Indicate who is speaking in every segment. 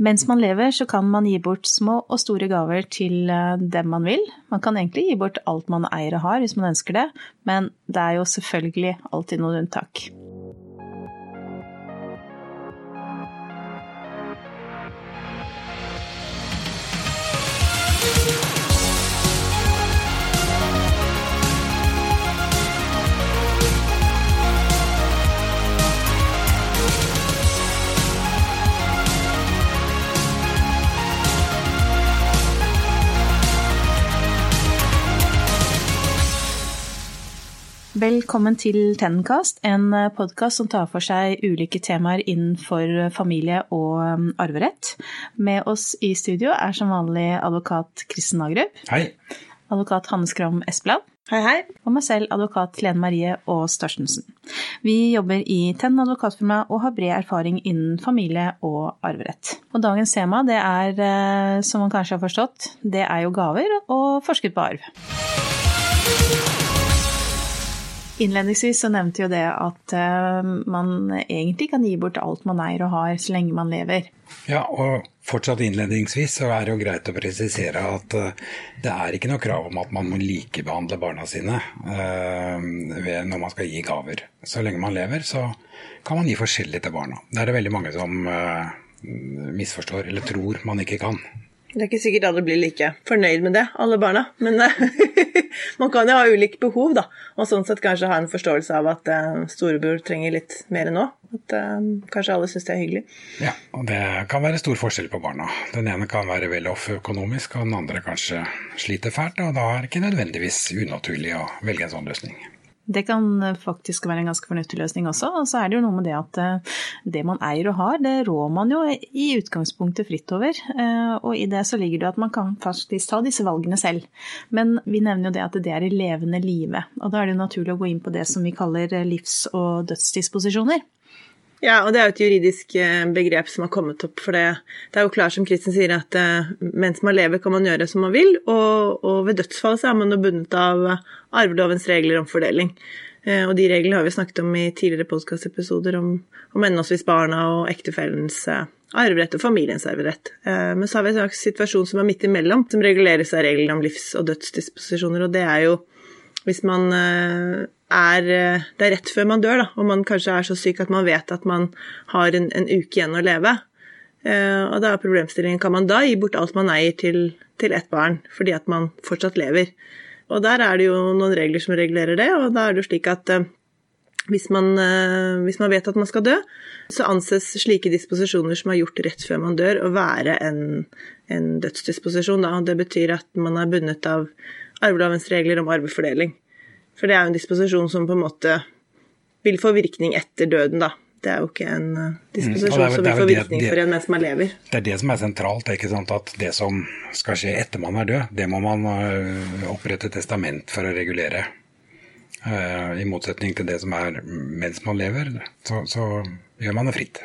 Speaker 1: Mens man lever, så kan man gi bort små og store gaver til eh, dem man vil. Man kan egentlig gi bort alt man eier og har, hvis man ønsker det, men det er jo selvfølgelig alltid noen unntak. Velkommen til Tennenkast, en podkast som tar for seg ulike temaer innenfor familie og um, arverett. Med oss i studio er som vanlig advokat Kristen Nagerup.
Speaker 2: Hei.
Speaker 1: Advokat Hanne Skram Espeland.
Speaker 3: Hei, hei.
Speaker 1: Og meg selv, advokat Lene Marie Aas Torstensen. Vi jobber i Tenn advokatfirma og har bred erfaring innen familie og arverett. Og dagens tema, det er, eh, som man kanskje har forstått, det er jo gaver og forskudd på arv. Innledningsvis så nevnte jo det at uh, man egentlig kan gi bort alt man eier og har så lenge man lever.
Speaker 2: Ja, og fortsatt innledningsvis så er det jo greit å presisere at uh, det er ikke noe krav om at man må likebehandle barna sine uh, når man skal gi gaver. Så lenge man lever, så kan man gi forskjellig til barna. Det er det veldig mange som misforstår eller tror man ikke kan.
Speaker 3: Det er ikke sikkert alle blir like fornøyd med det, alle barna. Men man kan jo ha ulike behov, da. Og sånn sett kanskje ha en forståelse av at uh, storebror trenger litt mer nå. At uh, kanskje alle syns det er hyggelig.
Speaker 2: Ja, og det kan være stor forskjell på barna. Den ene kan være vel off økonomisk, og den andre kanskje sliter fælt. Og da er det ikke nødvendigvis unaturlig å velge en sånn løsning.
Speaker 1: Det kan faktisk være en ganske fornuftig løsning også. Og så er det jo noe med det at eh, det man eier og har, det rår man jo i utgangspunktet fritt over. Eh, og i det så ligger det at man kan faktisk ta disse valgene selv. Men vi nevner jo det at det er i levende live. Og da er det jo naturlig å gå inn på det som vi kaller livs- og dødsdisposisjoner.
Speaker 3: Ja, og det er jo et juridisk eh, begrep som har kommet opp. For det, det er jo klart som Kristin sier, at uh, mens man lever, kan man gjøre som man vil. Og, og ved dødsfall så er man jo bundet av arvelovens regler om fordeling. Og de reglene har vi snakket om i tidligere podkastepisoder om, om henholdsvis barna og ektefellens arverett og familiens arverett. Men så har vi en situasjon som er midt imellom, som reguleres av reglene om livs- og dødsdisposisjoner, og det er jo hvis man er eh, Det er rett før man dør, da, og man kanskje er så syk at man vet at man har en, en uke igjen å leve. Uh, og da er problemstillingen kan man da gi bort alt man eier til, til ett barn, fordi at man fortsatt lever. Og der er det jo noen regler som regulerer det, og da er det jo slik at hvis, man, hvis, man, vet at man skal dø, så anses slike disposisjoner som er gjort rett før man dør, å være en, en dødsdisposisjon. Da. Det betyr at man er bundet av arvelovens regler om arvefordeling. For det er jo en disposisjon som på en måte vil få virkning etter døden, da. Det er jo ikke en uh, disposisjon mm, som vil få virkning det, for en mens man lever.
Speaker 2: Det er det som er sentralt. ikke sant at Det som skal skje etter man er død, det må man uh, opprette testament for å regulere. Uh, I motsetning til det som er mens man lever, så, så gjør man det fritt.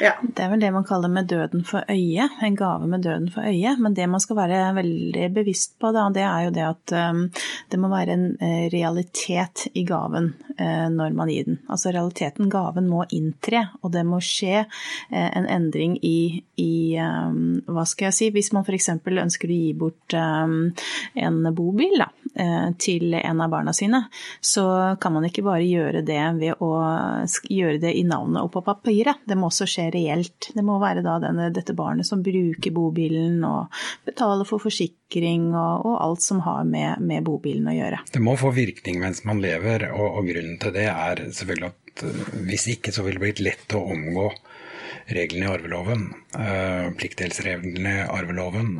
Speaker 1: Ja. Det er vel det man kaller med døden for øye, en gave med døden for øye. Men det man skal være veldig bevisst på, da, det er jo det at um, det må være en uh, realitet i gaven uh, når man gir den. Altså realiteten, gaven må inntre, og det må skje uh, en endring i, i um, Hva skal jeg si, hvis man f.eks. ønsker å gi bort um, en bobil da, til en av barna sine, så kan man ikke bare gjøre det ved å gjøre det i navnet og på papiret. Det må også skje reelt. Det må være da denne, dette barnet som bruker bobilen og betaler for forsikring og, og alt som har med, med, bobilen å gjøre.
Speaker 2: Det må få virkning mens man lever, og, og grunnen til det er selvfølgelig at uh, hvis ikke så vil det blitt lett å omgå reglene i arveloven. Uh, Pliktdelsreglene i arveloven.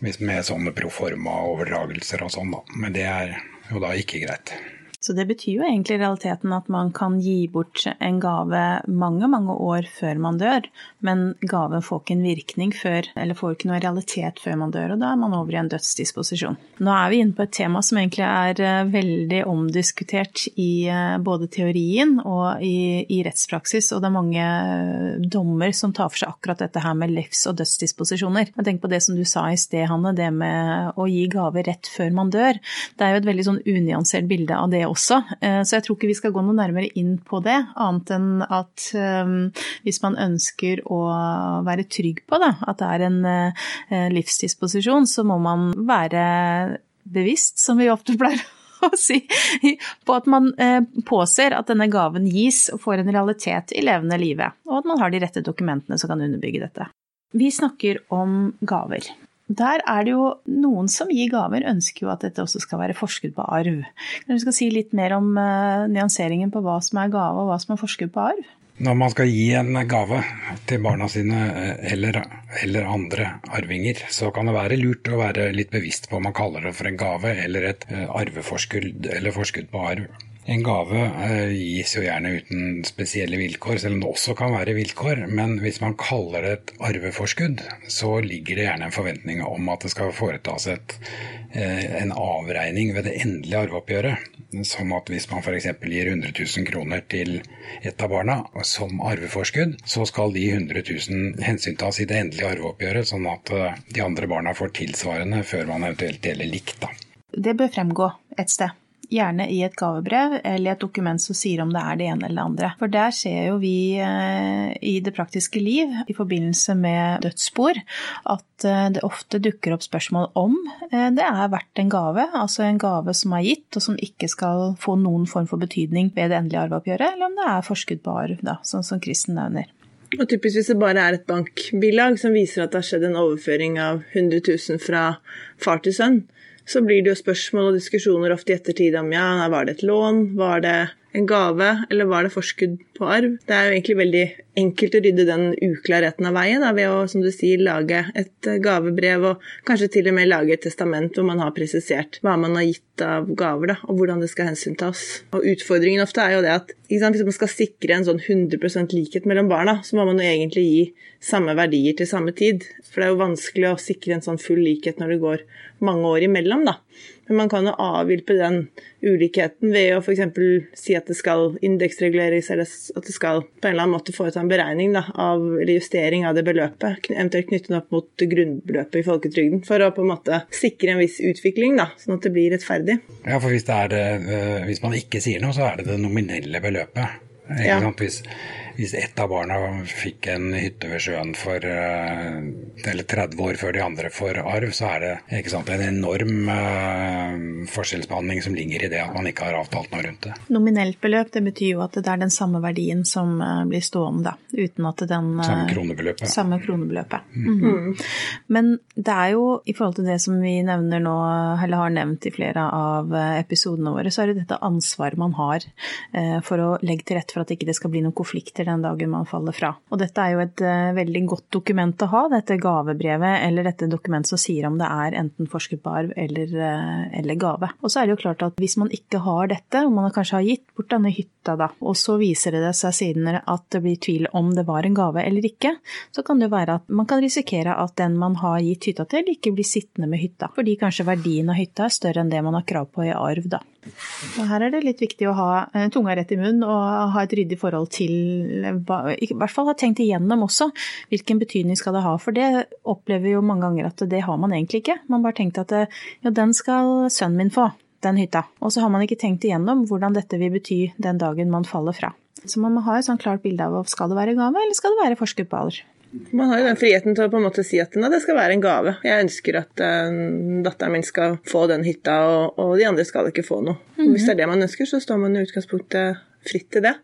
Speaker 2: Med sånne proforma overdragelser og sånn, da. Men det er jo da ikke greit.
Speaker 1: Så det betyr jo egentlig i realiteten at man kan gi bort en gave mange, mange år før man dør, men gaven får ikke en virkning før, eller får ikke noe realitet før man dør, og da er man over i en dødsdisposisjon. Nå er vi inne på et tema som egentlig er eh, veldig omdiskutert i eh, både teorien og i, i rettspraksis, og det er mange eh, dommer som tar for seg akkurat dette her med livs- og dødsdisposisjoner. Jeg tenker på det som du sa i sted, Hanne, det med å gi gave rett før man dør. Det er jo et veldig sånn unyansert bilde av det også. Eh, så jeg tror ikke vi skal gå noe nærmere inn på det, annet enn at hvis man ønsker å være trygg på det, at det er en livsdisposisjon, så må man være bevisst, som vi ofte pleier å si, på at man påser at denne gaven gis og får en realitet i levende livet, og at man har de rette dokumentene som kan underbygge dette. Vi snakker om gaver. Der er det jo noen som gir gaver, ønsker jo at dette også skal være forskudd på arv. Kan du skal si litt mer om uh, nyanseringen på hva som er gave og hva som er forskudd på arv?
Speaker 2: Når man skal gi en gave til barna sine eh, eller, eller, andre arvinger, så kan det være lurt å være litt bevisst på om man kaller det for en gave eller et eh, arveforskudd eller forskudd på arv. En gave eh, gis jo gjerne uten spesielle vilkår, selv om det også kan være vilkår. Men hvis man kaller det et arveforskudd, så ligger det gjerne en forventning om at det skal foretas et, eh, en avregning ved det endelige arveoppgjøret. Som at hvis man f.eks. gir 100 000 kroner til et av barna som arveforskudd, så skal de 100 000 hensyntas i det endelige arveoppgjøret, sånn at eh, de andre barna får tilsvarende før man eventuelt deler likt. Da.
Speaker 1: Det bør fremgå et sted gjerne i et gavebrev eller et dokument som sier om det er det ene eller det andre. For der ser jo vi eh, i det praktiske liv i forbindelse med dødsspor at eh, det ofte dukker opp spørsmål om eh, det er verdt en gave, altså en gave som er gitt og som ikke skal få noen form for betydning ved det endelige arveoppgjøret, eller om det er forskudd på arv, da, sånn som Kristen nevner.
Speaker 3: Og typisk hvis det bare er et bankbilag som viser at det har skjedd en overføring av 100 000 fra far til sønn, så blir det jo spørsmål og diskusjoner ofte i ettertid om ja, var det et lån, var det en gave, eller var det forskudd på arv? Det er jo egentlig veldig enkelt å rydde den uklarheten av veien da, ved å som du sier, lage et gavebrev og kanskje til og med lage et testament hvor man har presisert hva man har gitt av gaver, da, og hvordan det skal hensyntas. Og Utfordringen ofte er jo det at sant, hvis man skal sikre en sånn 100% likhet mellom barna, så må man jo egentlig gi samme verdier til samme tid. For det er jo vanskelig å sikre en sånn full likhet når det går mange år imellom, da. Men man kan jo avhjelpe den ulikheten ved å f.eks. si at det skal indeksreguleres, eller at det skal på en eller annen måte foreta en beregning da, av, eller justering av det beløpet, eventuelt knyttet opp mot grunnbeløpet i folketrygden, for å på en måte sikre en viss utvikling, da, sånn at det blir rettferdig.
Speaker 2: Ja, for hvis, det, eh, hvis man ikke sier noe, så er det det nominelle beløpet. Ja. Hvis, hvis ett av barna fikk en hytte ved sjøen for eh, eller 30 år før de andre får arv, så er det sant, en enorm uh, forskjellsbehandling som ligger i det at man ikke har avtalt noe rundt det.
Speaker 1: Nominelt beløp det betyr jo at det er den samme verdien som uh, blir stående, da, uten at den
Speaker 2: Samme kronebeløpet.
Speaker 1: Samme kronebeløpet. Mm mm. Men det er jo i forhold til det som vi nevner nå, eller har nevnt i flere av episodene våre, så er det dette ansvaret man har for å legge til rette for at ikke det skal bli noen konflikter den dagen man faller fra. Og dette er jo et uh, veldig godt dokument å ha, dette gavebrevet eller dette dokumentet som sier om det er enten forsket på arv eller, uh, eller, gave. Og så er det jo klart at hvis man ikke har dette, og man kanskje har gitt bort denne hytta da, og så viser det seg siden at det blir tvil om det var en gave eller ikke, så kan det jo være at man kan risikere at den man har gitt hytta til, ikke blir sittende med hytta, fordi kanskje verdien av hytta er større enn det man har krav på i arv, da. Og her er det litt viktig å ha eh, tunga rett i munnen og ha et ryddig forhold til I hvert fall ha tenkt igjennom også hvilken betydning skal det ha. For det opplever vi jo mange ganger at det har man egentlig ikke. Man bare tenkte at ja, den skal sønnen min få, den hytta. Og så har man ikke tenkt igjennom hvordan dette vil bety den dagen man faller fra. Så man må ha et sånn klart bilde av skal det være gave, eller skal det være alder.
Speaker 3: Man har jo den friheten til å på en måte si at det skal være en gave. Jeg ønsker at uh, datteren min skal få den hytta, og, og, de andre skal ikke få noe. Mm -hmm. Hvis det er det man ønsker, så står man i utgangspunktet fritt til det.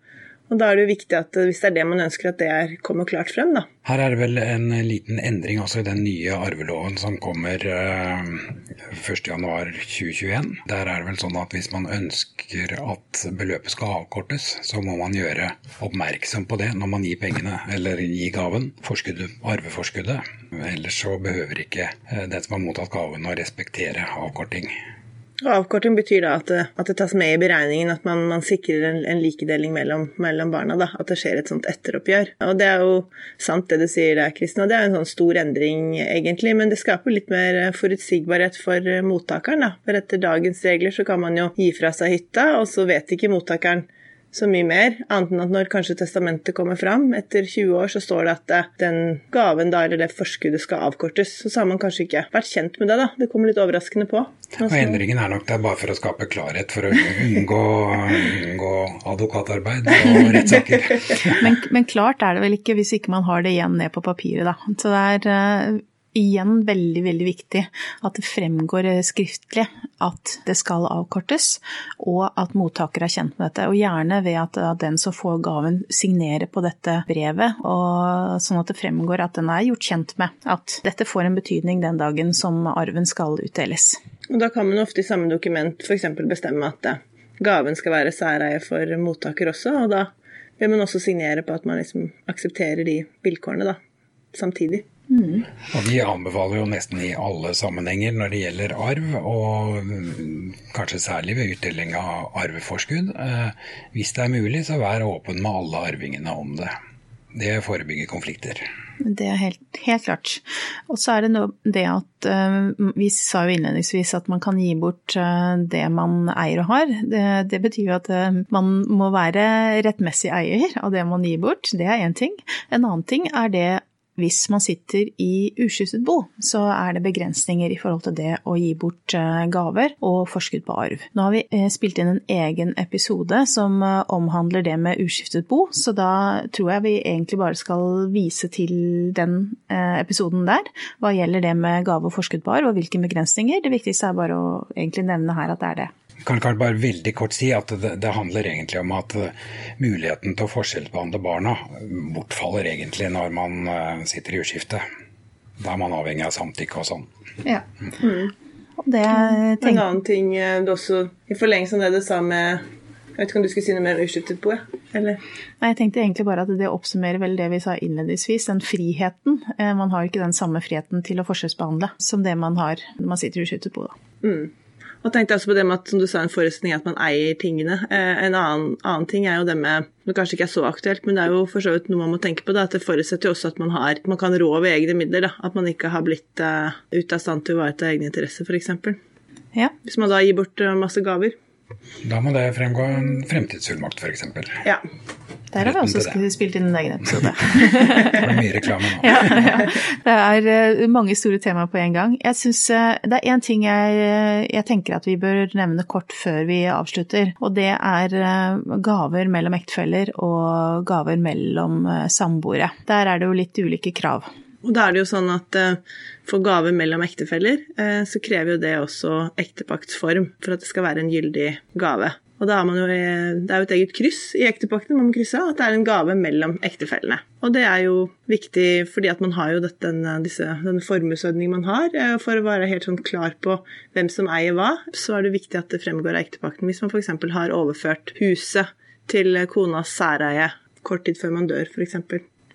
Speaker 3: Og da er det jo viktig at hvis det er det man ønsker, at det er, kommer klart frem, da.
Speaker 2: Her er det vel en liten endring også i den nye arveloven som kommer eh, 1.1.2021. Der er det vel sånn at hvis man ønsker at beløpet skal avkortes, så må man gjøre oppmerksom på det når man gir pengene eller gir gaven, forskuddet, arveforskuddet. Ellers så behøver ikke uh, den som har mottatt gaven å respektere avkorting.
Speaker 3: Avkorting betyr da at det, at det, tas med i beregningen at man, man sikrer en, en likedeling mellom, mellom, barna. da, At det skjer et sånt etteroppgjør. Og Det er jo sant det du sier der, Kristin, og det er en sånn stor endring egentlig. Men det skaper litt mer forutsigbarhet for mottakeren. da, For etter dagens regler så kan man jo gi fra seg hytta, og så vet ikke mottakeren så mye mer, annet enn at når kanskje testamentet kommer fram etter 20 år, så står det at eh, den gaven da, eller det forskuddet skal avkortes. Så, har man kanskje ikke vært kjent med det, da. Det kommer litt overraskende på.
Speaker 2: Og endringen er nok der bare for å skape klarhet, for å unngå, unngå advokatarbeid og rettssaker.
Speaker 1: men, men, klart er det vel ikke hvis ikke man har det igjen ned på papiret, da. Så det er eh, igjen veldig, veldig viktig at det fremgår eh, skriftlig at det skal avkortes, og at mottaker er kjent med dette. Og gjerne ved at den som får gaven signerer på dette brevet, og sånn at det fremgår at den er gjort kjent med at dette får en betydning den dagen som arven skal utdeles.
Speaker 3: Og da kan man ofte i samme dokument f.eks. bestemme at eh, gaven skal være særeie for mottaker også, og da vil man også signere på at man liksom aksepterer de vilkårene da, samtidig.
Speaker 2: Mm. Og Vi anbefaler jo nesten i alle sammenhenger når det gjelder arv, og kanskje særlig ved utdeling av arveforskudd. Eh, hvis det er mulig, så vær åpen med alle arvingene om det. Det forebygger konflikter.
Speaker 1: Det er helt, helt klart. Og så er det noe, det at uh, Vi sa jo innledningsvis at man kan gi bort uh, det man eier og har. Det, det betyr jo at man må være rettmessig eier av det man gir bort. Det er én ting. En annen ting er det hvis man sitter i uskiftet bo, så er det begrensninger i forhold til det å gi bort eh, gaver og forskudd på arv. Nå har vi eh, spilt inn en egen episode som eh, omhandler det med uskiftet bo, så da tror jeg vi egentlig bare skal vise til den episoden der, hva gjelder det med gave og forskudd på arv og hvilke begrensninger. Det viktigste er bare å egentlig nevne her at det er det
Speaker 2: kan, kan bare veldig kort si at det, det, handler egentlig om at uh, muligheten til å forskjellsbehandle barna bortfaller egentlig når man uh, sitter i uskifte. Da er man avhengig av samtykke og sånn.
Speaker 1: Ja. Mm. Det.
Speaker 3: En annen ting du også, i forlengelsen av det du sa med jeg vet ikke om du skulle si noe mer uskiftet på? Eller?
Speaker 1: Nei, jeg tenkte egentlig bare at det oppsummerer vel det vi sa innledningsvis, den friheten. Man har ikke den samme friheten til å forskjellsbehandle som det man har når man sitter i uskiftet på. Da.
Speaker 3: Mm. Og tenkte også på det med at som du sa, en forestning at man eier tingene. Eh, en annen, annen, ting er jo det med Det kanskje ikke er så aktuelt, men det er jo for så vidt noe man må tenke på. Da, at det forutsetter jo også at man, har, man kan rå over egne midler. Da. At man ikke har blitt uh, ute av stand til å ivareta egne interesser, f.eks.
Speaker 1: Ja.
Speaker 3: Hvis man da gir bort uh, masse gaver.
Speaker 2: Da må det fremgå en fremtidsfullmakt, f.eks.
Speaker 3: Ja.
Speaker 1: Der har vi også spilt inn en egen episode.
Speaker 2: det er mye reklame nå.
Speaker 1: ja, ja. Det er eh, mange store temaer på en gang. Jeg synes, eh, Det er én ting jeg, jeg, tenker at vi bør nevne kort før vi avslutter. Og det er eh, gaver mellom ektefeller og gaver mellom samboere. Der er det jo litt ulike krav.
Speaker 3: Og da er det jo sånn at for gaver mellom ektefeller, så krever jo det også ektepaktsform for at det skal være en gyldig gave. Og da er man jo, Det er jo et eget kryss i ektepakten man må krysse at det er en gave mellom ektefellene. Og det er jo viktig fordi at man har jo dette, disse, den formuesordningen man har. Eh, for å være helt sånn klar på hvem som eier hva, så er det viktig at det fremgår av ektepakten. Hvis man f.eks. har overført huset til konas særeie kort tid før man dør, f.eks.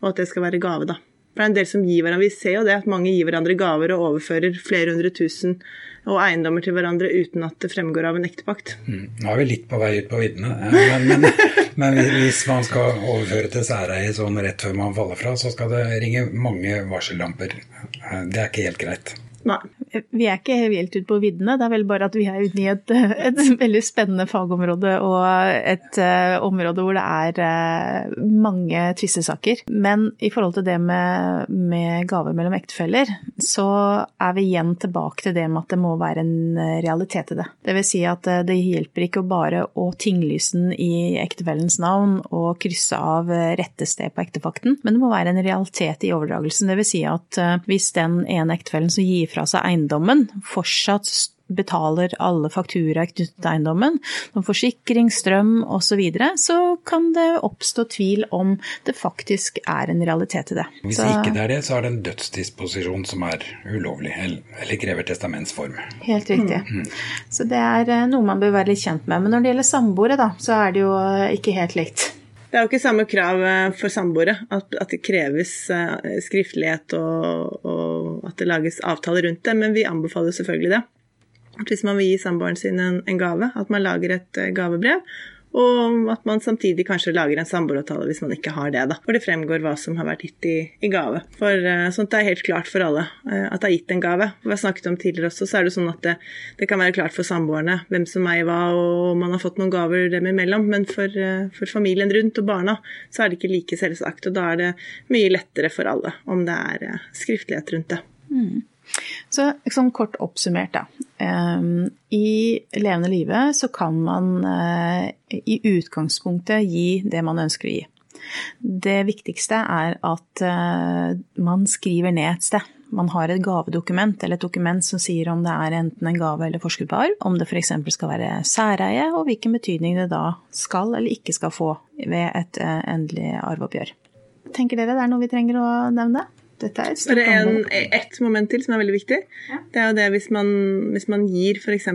Speaker 3: Og at det skal være gave, da. For det er en del som gir hverandre Vi ser jo det at mange gir hverandre gaver og overfører flere hundre tusen og eiendommer til hverandre uten at det fremgår av en ektepakt.
Speaker 2: Mm. Nå er vi litt på vei ut på viddene, men, men, men, hvis man skal overføre til særeie sånn rett før man faller fra, så skal det ringe mange varsellamper. Det er ikke helt greit.
Speaker 3: Nei.
Speaker 1: Vi er ikke helt ute på viddene, det er vel bare at vi er ute i et, et, veldig spennende fagområde og et uh, område hvor det er uh, mange tvistesaker. Men i forhold til det med, med gaver mellom ektefeller, så er vi igjen tilbake til det med at det må være en realitet i det. Det vil si at det hjelper ikke bare å tinglyse den i ektefellens navn og krysse av rette sted på ektefakten, men det må være en realitet i overdragelsen. Det vil si at hvis den ene ektefellen som gir fra seg eiendommen, fortsatt betaler alle fakturaer knyttet til eiendommen, som forsikring, strøm osv., så, videre, så kan det oppstå tvil om det faktisk er en realitet i det.
Speaker 2: Hvis så, ikke det er det, så er det en dødsdisposisjon som er ulovlig, eller krever testamentsform.
Speaker 1: Helt riktig. Mm. Så det er eh, noe man bør være litt kjent med. Men når det gjelder samboere, da, så er det jo eh, ikke helt likt.
Speaker 3: Det er jo ikke samme krav eh, for samboere, at, at, det kreves skriftlighet og, og, at det lages avtaler rundt det, men vi anbefaler selvfølgelig det. Hvis man vil gi samboeren sin en, en, gave, at man lager et eh, gavebrev, og at man samtidig kanskje lager en samboeravtale hvis man ikke har det, da. Hvor det fremgår hva som har vært gitt i, i gave. For uh, sånt er helt klart for alle uh, at det er gitt en gave. Vi har snakket om tidligere også, så er det sånn at det, det kan være klart for samboerne hvem som eier hva, og om man har fått noen gaver dem imellom. Men for, uh, for, familien rundt og barna så er det ikke like selvsagt, og da er det mye lettere for alle om det er skriftlighet rundt det.
Speaker 1: Så sånn kort oppsummert, da. I levende livet så kan man eh, i utgangspunktet gi det man ønsker å gi. Det viktigste er at eh, man skriver ned et sted. Man har et gavedokument eller et dokument som sier om det er enten en gave eller forskudd på arv, om det f.eks. skal være særeie, og hvilken betydning det da skal eller ikke skal få ved et eh, endelig arveoppgjør. Tenker dere det er noe vi trenger å nevne?
Speaker 3: Dette er et stort en, ett moment til som er veldig viktig. Ja. Det er jo det hvis man, hvis man gir f.eks.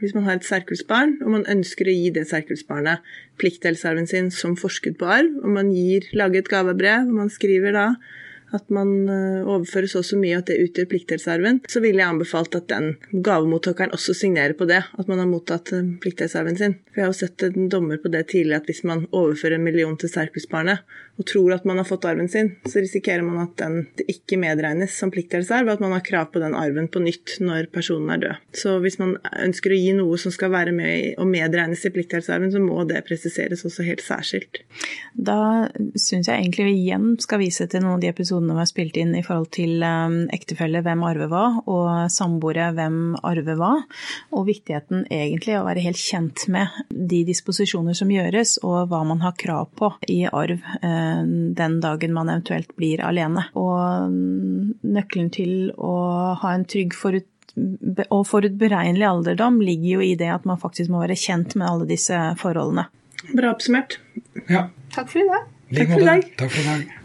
Speaker 3: hvis man har et særkullsbarn, og man ønsker å gi det særkullsbarnet pliktdelsarven sin som forskudd på arv, og man gir, lager et gavebrev, og man skriver da at man eh, overfører så og så mye at det utgjør pliktdelsarven, så ville jeg anbefalt at den gavemottakeren også signerer på det, at man har mottatt eh, pliktdelsarven sin. For jeg har jo sett en dommer på det tidligere, at hvis man overfører en million til sterkhusbarnet og tror at man har fått arven sin, så risikerer man at den ikke medregnes som pliktdelsarv, og at man har krav på den arven på nytt når personen er død. Så hvis man ønsker å gi noe som skal være med og medregnes i pliktdelsarven, så må det presiseres også helt særskilt.
Speaker 1: Da syns jeg egentlig vi igjen skal vise til noen av de episodene episodene var spilt inn i forhold til um, ektefelle, hvem arve hva, og samboere, hvem arve hva. Og viktigheten egentlig å være helt kjent med de disposisjoner som gjøres, og hva man har krav på i arv eh, den dagen man eventuelt blir alene. Og mm, nøkkelen til å ha en trygg forut og forutberegnelig alderdom ligger jo i det at man faktisk må være kjent med alle disse forholdene.
Speaker 3: Bra oppsummert.
Speaker 2: Ja.
Speaker 1: Takk for i dag.
Speaker 2: Takk for i dag. Takk for i dag.